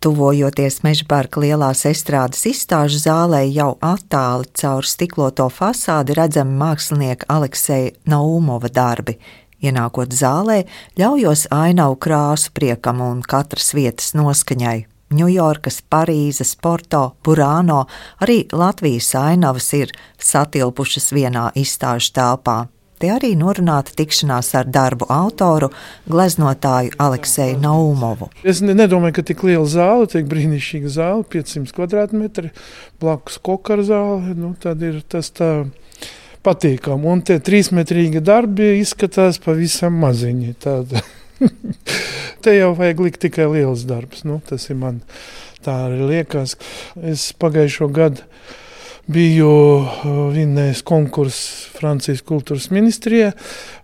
Tuvojoties meža parka lielās estrādes izstāžu zālē, jau attāli caur stikloto fasādi redzami mākslinieka Alekseja Naumova darbi. Ienākot zālē, ļaujos ainavu krāsu priekam un katras vietas noskaņai. Ņujorkas, Parīzes, Porto, Burāno, arī Latvijas ainavas ir satilpušas vienā izstāžu telpā. Te arī norunāta tikšanās ar darbu autoru, gleznotāju Alekseju Naumovu. Es nedomāju, ka tik liela zāle, tik brīnišķīga zāle, 500 km2, blakus kokara zāle. Nu, tad ir tas tā patīkami. Un tie trīsmetrīgi darbi izskatās pavisam maziņi. Te jau vajag likt tikai liels darbs. Nu, tas ir man tā arī liekas. Es pagājušo gadu biju uh, vinnējis konkursu Francijas kultūras ministrijā.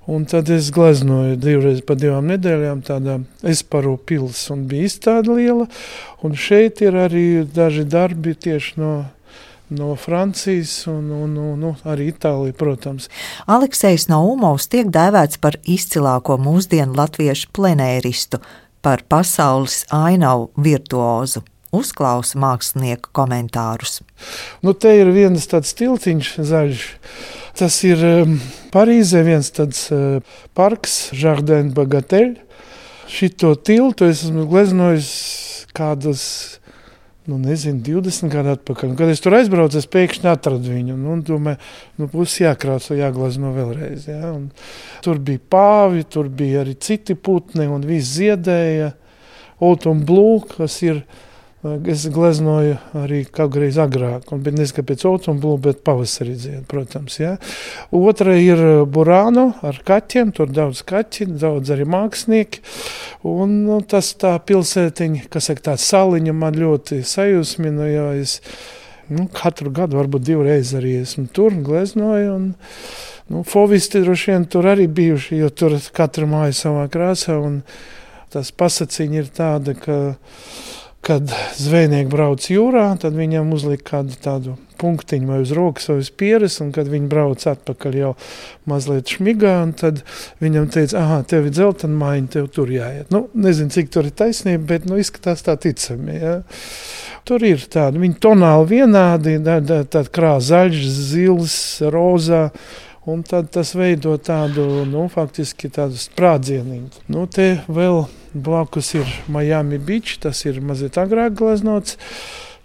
Un tad es gleznoju divreiz pa divām nedēļām tādā Esparu pilsētā, un bija izstāde liela. Un šeit ir arī daži darbi tieši no no Francijas un, un, un, un arī Itālija, protams. Aleksis Naumovs tiek dēvēts par izcilāko mūsdienu latviešu plenēristu, par pasaules ainavu virtuozu uzklausa mākslinieku komentārus. Nu, te ir viens tāds tiltiņš zaļš. Tas ir um, Parīzē viens tāds uh, parks, Jardin Bagatelle. Šito tiltu es esmu gleznojis kādus nu, nezinu, 20 gadu atpakaļ. Kad es tur aizbraucu, es pēkšņi atradu viņu. Nu, domāju, nu, būs jākrāso, jāglazno vēlreiz. Ja? Un tur bija pāvi, tur bija arī citi putni, un viss ziedēja. Autumn blue, kas ir Es gleznoju arī kādreiz agrāk, un nezinu, kāpēc automobīlu, bet pavasarī dzied, protams. Ja. Otra ir burāno ar kaķiem, tur daudz kaķi, daudz arī mākslinieki. Un nu, tas tā pilsētiņa, kas ir tāds saliņa, man ļoti sajūsmina, jo es nu, katru gadu, varbūt divreiz arī esmu tur gleznoju. Un, Nu, Fovisti droši vien tur arī bijuši, jo tur katra māja savā krāsā. Tas pasakiņš ir tāds, ka kad zvejnieki brauc jūrā, tad viņam uzlika kādu tādu punktiņu vai uz rokas vai uz pieres, un kad viņi brauc atpakaļ jau mazliet šmigā, tad viņam teica, ah, tev ir dzeltena maiņa, tev tur jāiet. Nu, nezinu, cik tur ir taisnība, bet nu, izskatās tā ticami. Ja? Tur ir tādi, viņi tonāli vienādi, tāda tā, krāsa zaļš, zils, rozā, Un tad tas veido tādu, nu, faktiski tādu sprādzienu. Nu, te vēl blakus ir Miami Beach, tas ir mazliet agrāk glaznots.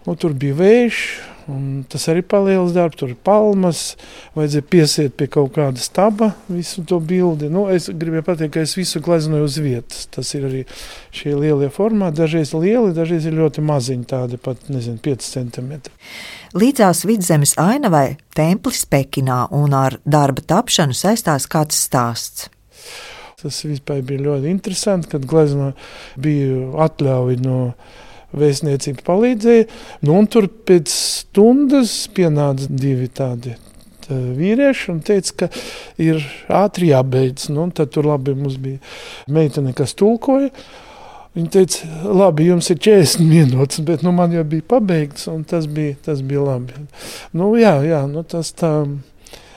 Nu, tur bija vējš, Un tas arī palielinās darbu, tur ir palmas, vajadzēja piesiet pie kaut kāda staba visu to bildi. Nu, es gribēju pateikt, ka es visu gleznoju uz vietas. Tas ir arī šie lielie formāti. Dažreiz lieli, dažreiz ir ļoti maziņi, tādi pat, nezinu, 5 centimetri. Līdzās vidzemes ainavai templis Pekinā un ar darba tapšanu saistās kāds stāsts. Tas bija ļoti interesanti, kad glezno bija atļauja no vēstniecība palīdzēja. Nu, tur pēc stundas pienāca divi tādi vīrieši un teica, ka ir ātri jābeidz. Nu, tad tur labi mums bija meitene, kas tulkoja. Viņa teica, labi, jums ir 40 minūtes, bet nu, man jau bija pabeigts, un tas bija, tas bija labi. Nu, jā, jā nu, tas tā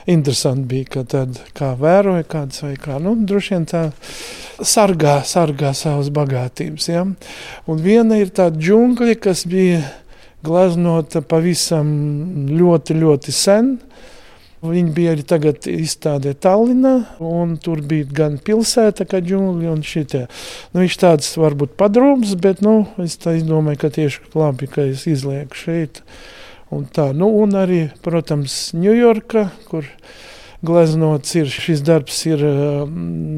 interesanti bija, ka tad kā vēroja kāds vai kā, nu, droši vien tā sargā, sargā savas bagātības. Ja? Un viena ir tā džungļa, kas bija glaznota pavisam ļoti, ļoti sen. Viņi bija arī tagad izstādē Tallinā, un tur bija gan pilsēta, kā džungļi, un šitie. Nu, viņš tāds varbūt padrūms, bet, nu, es tā izdomāju, ka tieši labi, ka es izlieku šeit. Un tā, nu, un arī, protams, Ņujorka, kur gleznots ir. Šis darbs ir,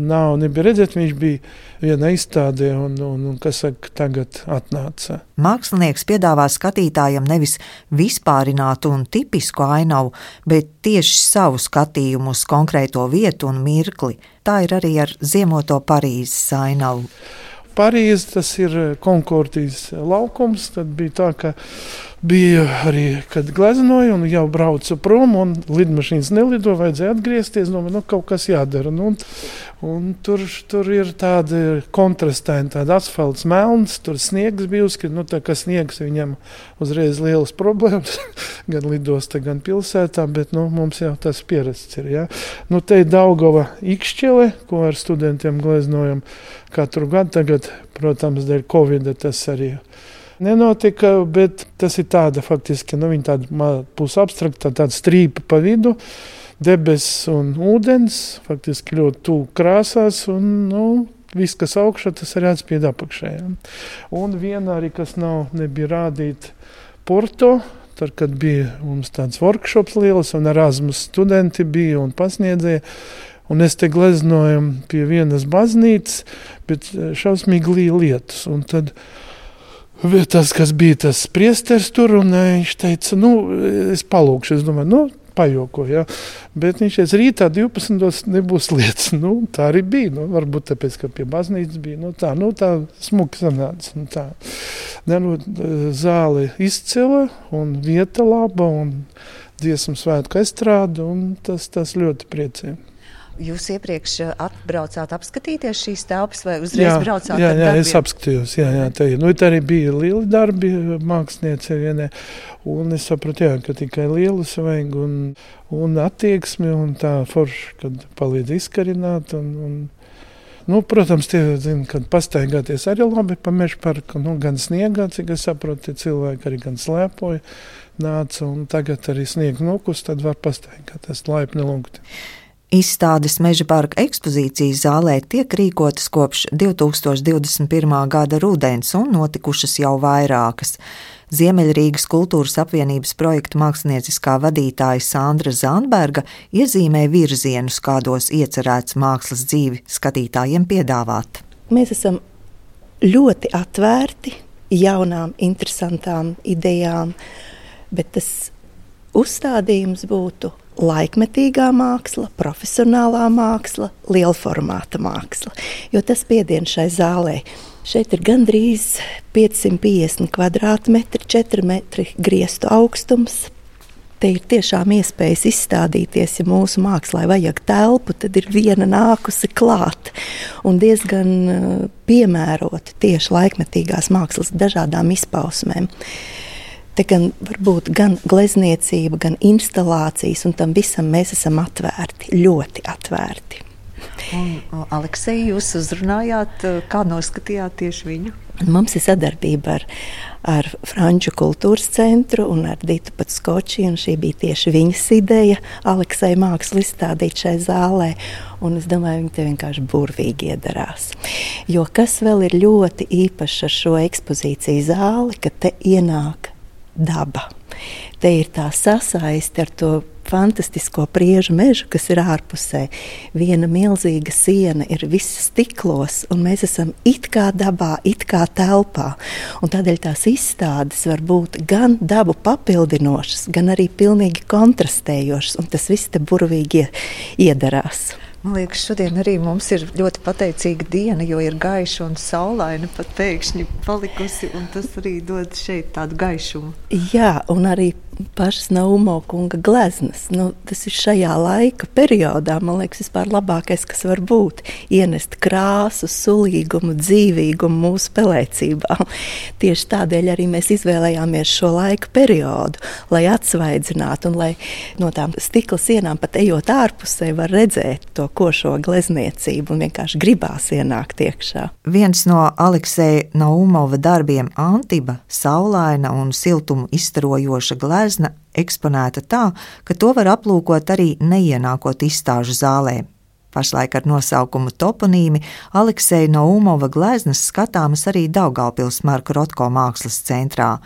nav nebija redzēt, viņš bija vienā izstādē, un, un, un kas saka, tagad atnāca. Mākslinieks piedāvā skatītājam nevis vispārinātu un tipisku ainavu, bet tieši savu skatījumu uz konkrēto vietu un mirkli. Tā ir arī ar ziemoto Parīzes ainavu. Parīze tas ir Konkordijas laukums. Tad bija tā, ka bija arī, kad gleznoju un jau braucu prom, un lidmašīnas nelido, vajadzēja atgriezties. Domāju, nu, kaut kas jādara. Nu, un, un tur, tur ir tādi kontrastaini, tāda asfalts melns, tur sniegs bija uzkrits. Nu, tā kā sniegs viņam uzreiz lielas problēmas, gan lidostā, gan pilsētā, bet nu, mums jau tas pierasts ir. Ja? Nu, te ir Daugava ikšķele, ko ar studentiem gleznojam katru gadu. Tagad, protams, dēļ Covid tas arī ir nenotika, bet tas ir tāda faktiski, nu, viņa tāda pusabstrakta, tāda strīpa pa vidu, debesis un ūdens, faktiski ļoti tuvu krāsās, un, nu, viss, kas augšā, tas arī atspied apakšē. Ja. Un viena arī, kas nav, nebija rādīta Porto, Tad, kad bija mums tāds workshops liels, un Erasmus studenti bija un pasniedzēja, un es te gleznoju pie vienas baznīcas, bet e, šausmīgi lietus. Un tad tas, kas bija tas priesteris tur, un e, viņš teica, nu, es palūkšu, es domāju, nu, pajoko. Ja? Bet viņš teica, rītā 12. nebūs lietas. Nu, tā arī bija. Nu, varbūt tāpēc, ka pie baznīcas bija nu, tā, nu, tā smuka sanāca. Nu, tā. Ne, nu, zāle izcila un vieta laba un dziesmu svētku estrāde, tas, tas ļoti priecē. Jūs iepriekš eh, atbraucāt apskatīties šīs telpas, vai uzreiz jā, braucāt? Jā, jā es apskatījos. Jā, jā, tā, nu, tā arī bija lieli darbi māksliniecei vienai. Un es sapratu, jā, ka tikai lielus vajag un, un attieksmi un tā forši, kad palīdz izkarināt. Un, un, Nu, protams, tie zina, kad pastaigāties arī labi pa meža parku, nu, gan sniegā, cik es saprotu, cilvēki arī gan slēpoja, nāca un tagad arī sniegt nokus, tad var pastaigāties laipni lūgti. Izstādes Meža parka ekspozīcijas zālē tiek rīkotas kopš 2021. gada rudens un notikušas jau vairākas. Ziemeļrīgas kultūras apvienības projekta mākslinieckā vadītāja Sandra Zandberga iezīmē virzienus, kādos iecerēts mākslas dzīvi skatītājiem piedāvāt. Mēs esam ļoti atvērti jaunām, interesantām idejām, bet tas uzstādījums būtu laikmetīgā māksla, profesionālā māksla, lielformāta māksla. Jo tas piediens šai zālē. Šeit ir gandrīz 550 km2, 4 metri griestu augstums. Te ir tiešām iespējas izstādīties, ja mūsu mākslā vajag telpu, tad ir viena nākusi klāt un diezgan uh, piemērota tieši laikmetīgās mākslas dažādām izpausmēm. Te gan var būt gan glezniecība, gan instalācijas, un tam visam mēs esam atvērti, ļoti atvērti. Un, Aleksei, jūs uzrunājāt, kā noskatījāt tieši viņu? Mums ir sadarbība ar, ar Franču kultūras centru un ar Dītu Patskoči. Šī bija tieši viņas ideja, Aleksai mākslu izstādīt šai zālē. Un es domāju, viņi te vienkārši burvīgi iedarās. Jo kas vēl ir ļoti īpašs ar šo ekspozīciju zāli, ka te ienāk daba. Te ir tā sasaiste ar to fantastisko priežu mežu, kas ir ārpusē. Viena milzīga siena ir visa stiklos, un mēs esam it kā dabā, it kā telpā. Un tādēļ tās izstādes var būt gan dabu papildinošas, gan arī pilnīgi kontrastējošas, un tas viss te burvīgi iedarās. Man liekas, šodien arī mums ir ļoti pateicīga diena, jo ir gaiša un saulaina pat pēkšņi palikusi, un tas arī dod šeit tādu gaišumu. Jā, un arī pašas Naumo kunga gleznas. Nu, tas ir šajā laika periodā, man liekas, vispār labākais, kas var būt. Ienest krāsu, sulīgumu, dzīvīgumu mūsu pelēcībā. Tieši tādēļ arī mēs izvēlējāmies šo laika periodu, lai atsvaidzinātu un lai no tām stikla sienām pat ejot ārpusē var redzēt to košo glezniecību un vienkārši gribās ienākt iekšā. Viens no Alekseja Naumova darbiem Antiba, saulaina un siltumu izstarojoša glezna eksponēta tā, ka to var aplūkot arī neienākot izstāžu zālē. Pašlaik ar nosaukumu toponīmi Alekseja Naumova gleznas skatāmas arī Daugaupils Marka Rotko mākslas centrā.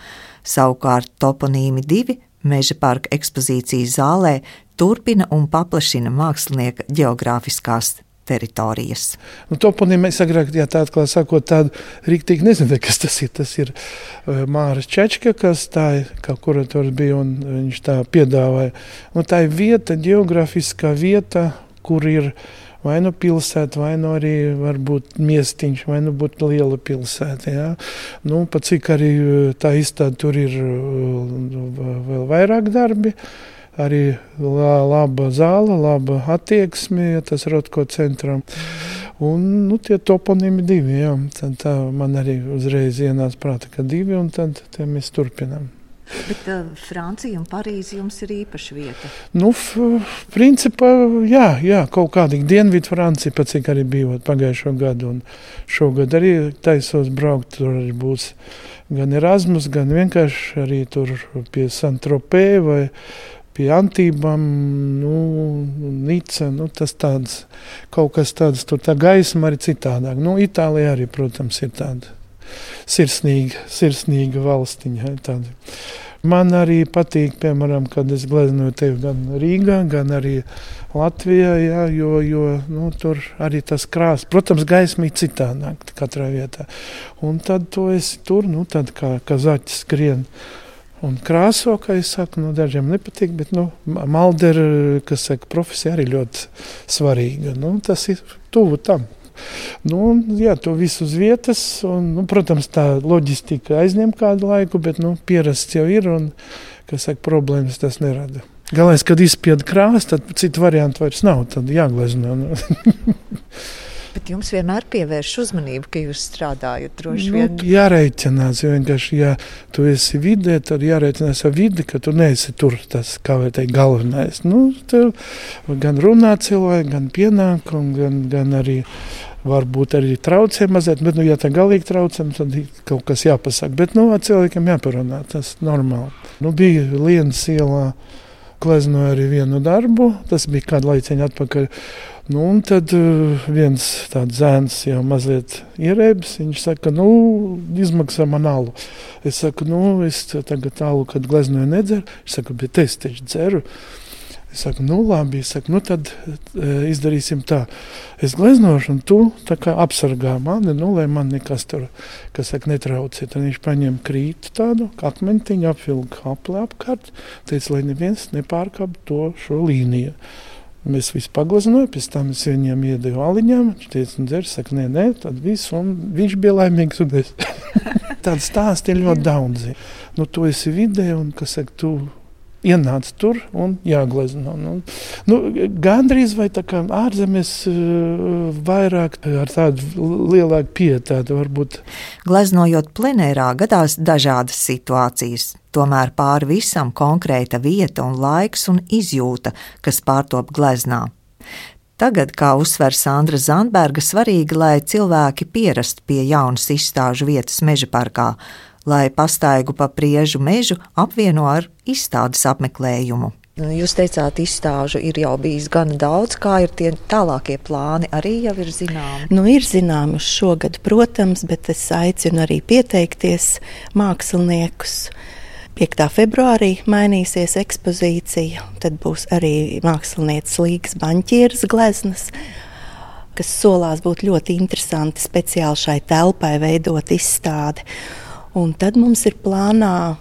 Savukārt toponīmi divi Meža parka ekspozīcijas zālē turpina un paplašina mākslinieka geogrāfiskās teritorijas. Nu, toponīm mēs agrāk, jā, tā atklāt sakot, tādu rīktīgi nezināju, kas tas ir. Tas ir uh, Māris Čečka, kas tā ir, kā kurators bija, un viņš tā piedāvāja. Nu, tā ir vieta, geogrāfiskā vieta, kur ir vai nu pilsēta, vai nu arī varbūt miestiņš, vai nu būtu liela pilsēta. Ja? Nu, pat cik arī tā izstāde tur ir vēl vairāk darbi. Uh, arī laba zāle, laba attieksme, ja tas Rotko centram. Un nu, tie toponimi divi, jā. Tad tā man arī uzreiz ienāca prāta, ka divi, un tad mēs turpinām. Bet uh, Francija un Parīze jums ir īpaša vieta? Nu, principā, jā, jā kaut kādīgi Dienvidu Francija, pēc cik arī bijot pagājušo gadu, un šogad arī taisos braukt, tur arī būs gan Erasmus, gan vienkārši arī tur pie Santropē vai pie Antībām, nu, Nica, nu, tas tāds, kaut kas tāds, tur tā gaisma arī citādāk. Nu, Itālija arī, protams, ir tāda sirsnīga, sirsnīga valstiņa. Tāda. Man arī patīk, piemēram, kad es gleznoju tevi gan Rīgā, gan arī Latvijā, jā, jo, jo nu, tur arī tas krāsa, protams, gaisma ir citādāk katrā vietā. Un tad tu esi tur, nu, tad kā, kā zaķis skrien. Un krāso, kā es saku, nu, dažiem nepatīk, bet nu, Maldera, kas saka, profesija arī ļoti svarīga. Nu, tas ir tuvu tam. Nu, jā, to visu uz vietas. Un, nu, protams, tā loģistika aizņem kādu laiku, bet nu, pierasts jau ir un saka, problēmas tas nerada. Galvenais, kad izspieda krāsa, tad citu variantu vairs nav. Tad jāglezno. Bet jums vienmēr pievērš uzmanību, ka jūs strādājat droši nu, vien. Jārēķinās, jo vienkārši, ja tu esi vidē, tad jārēķinās ar vidi, ka tu neesi tur tas, kā vai teikt, galvenais. Nu, tev gan runā cilvēki, gan pienākumi, gan, gan arī varbūt arī traucē mazliet, bet, nu, ja tā galīgi traucē, tad kaut kas jāpasaka. Bet, nu, cilvēkiem jāparunā, tas ir normāli. Nu, bija Lienas ielā, gleznoja arī vienu darbu, tas bija kādu laiciņu atpakaļ. Nu, un tad uh, viens tāds zēns jau mazliet ierēbis. Viņš saka, nu, izmaksā man alu. Es saku, nu, es tagad alu, kad gleznoju nedzeru. Viņš saka, bet es taču dzeru. Es saku, nu, labi, es saku, nu, tad e, izdarīsim tā. Es gleznošu, un tu apsargā mani, nu, lai man nekas tur, kas saka, netraucē. Tad viņš paņem krītu tādu akmentiņu, apvilka apli apkārt, teica, lai neviens nepārkāp to šo līniju. Mēs visi paglazojām, pēc tam es viņiem iedevu aliņām. Viņš teica, un dzers, saka, nē, nē, tad viss, un viņš bija laimīgs. Tāds stāsts ir ļoti daudzi. Nu, tu esi vidē, un, kas saka, tu ienāca tur un jāglezno. Nu, nu, gandrīz vai tā kā ārzemēs uh, vairāk ar tādu lielāku pietātu varbūt. Gleznojot plenērā gadās dažādas situācijas. Tomēr pāri visam konkrēta vieta un laiks un izjūta, kas pārtop gleznā. Tagad, kā uzsver Sandra Zandberga, svarīgi, lai cilvēki pierastu pie jaunas izstāžu vietas meža parkā, lai pastaigu pa priežu mežu apvieno ar izstādes apmeklējumu. Jūs teicāt, izstāžu ir jau bijis gana daudz. Kā ir tie tālākie plāni? Arī jau ir zināmi. Nu, ir zināmi šogad, protams, bet es aicinu arī pieteikties māksliniekus. 5. februārī mainīsies ekspozīcija. Tad būs arī mākslinieces Līgas banķieras gleznas, kas solās būt ļoti interesanti speciāli šai telpai veidot izstādi. Un tad mums ir plānā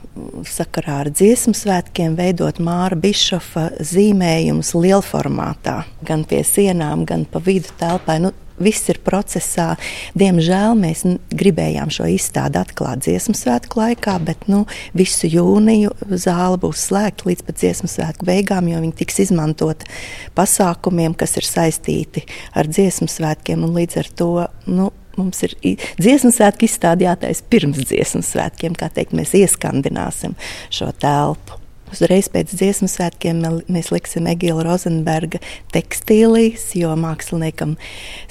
sakarā ar dziesmu svētkiem veidot Māra Bišofa zīmējumus lielformātā, gan pie sienām, gan pa vidu telpai. Nu, Viss ir procesā. Diemžēl mēs gribējām šo izstādi atklāt dziesmu svētku laikā, bet nu, visu jūniju zāle būs slēgta līdz pat dziesmu svētku beigām, jo viņi tiks izmantot pasākumiem, kas ir saistīti ar dziesmu svētkiem. Līdz ar to nu, Mums ir dziesmu svētki izstādītais pirms dziesmu svētkiem, kā teikt, mēs ieskandināsim šo telpu. Uzreiz pēc dziesmu svētkiem mēs liksim Egila Rozenberga tekstīlīs, jo māksliniekam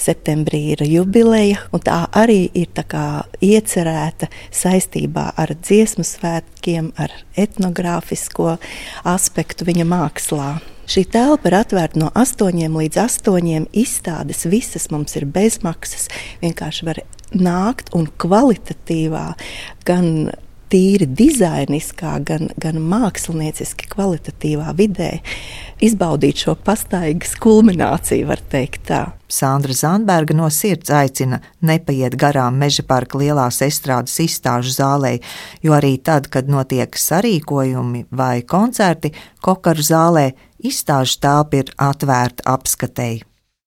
septembrī ir jubileja. Tā arī ir tā iecerēta saistībā ar dziesmu svētkiem, ar etnogrāfisko aspektu viņa mākslā. Šī telpa ir atvērta no 8 līdz 8. Izstādes visas mums ir bezmaksas. Vienkārši var nākt un kvalitatīvā, gan tīri dizainiskā, gan, gan mākslinieciski kvalitatīvā vidē izbaudīt šo pastaigas kulmināciju, var teikt tā. Sandra Zandberga no sirds aicina nepaiet garām meža parka lielās estrādes izstāžu zālē, jo arī tad, kad notiek sarīkojumi vai koncerti, kokaru zālē izstāžu telpa ir atvērta apskatēji.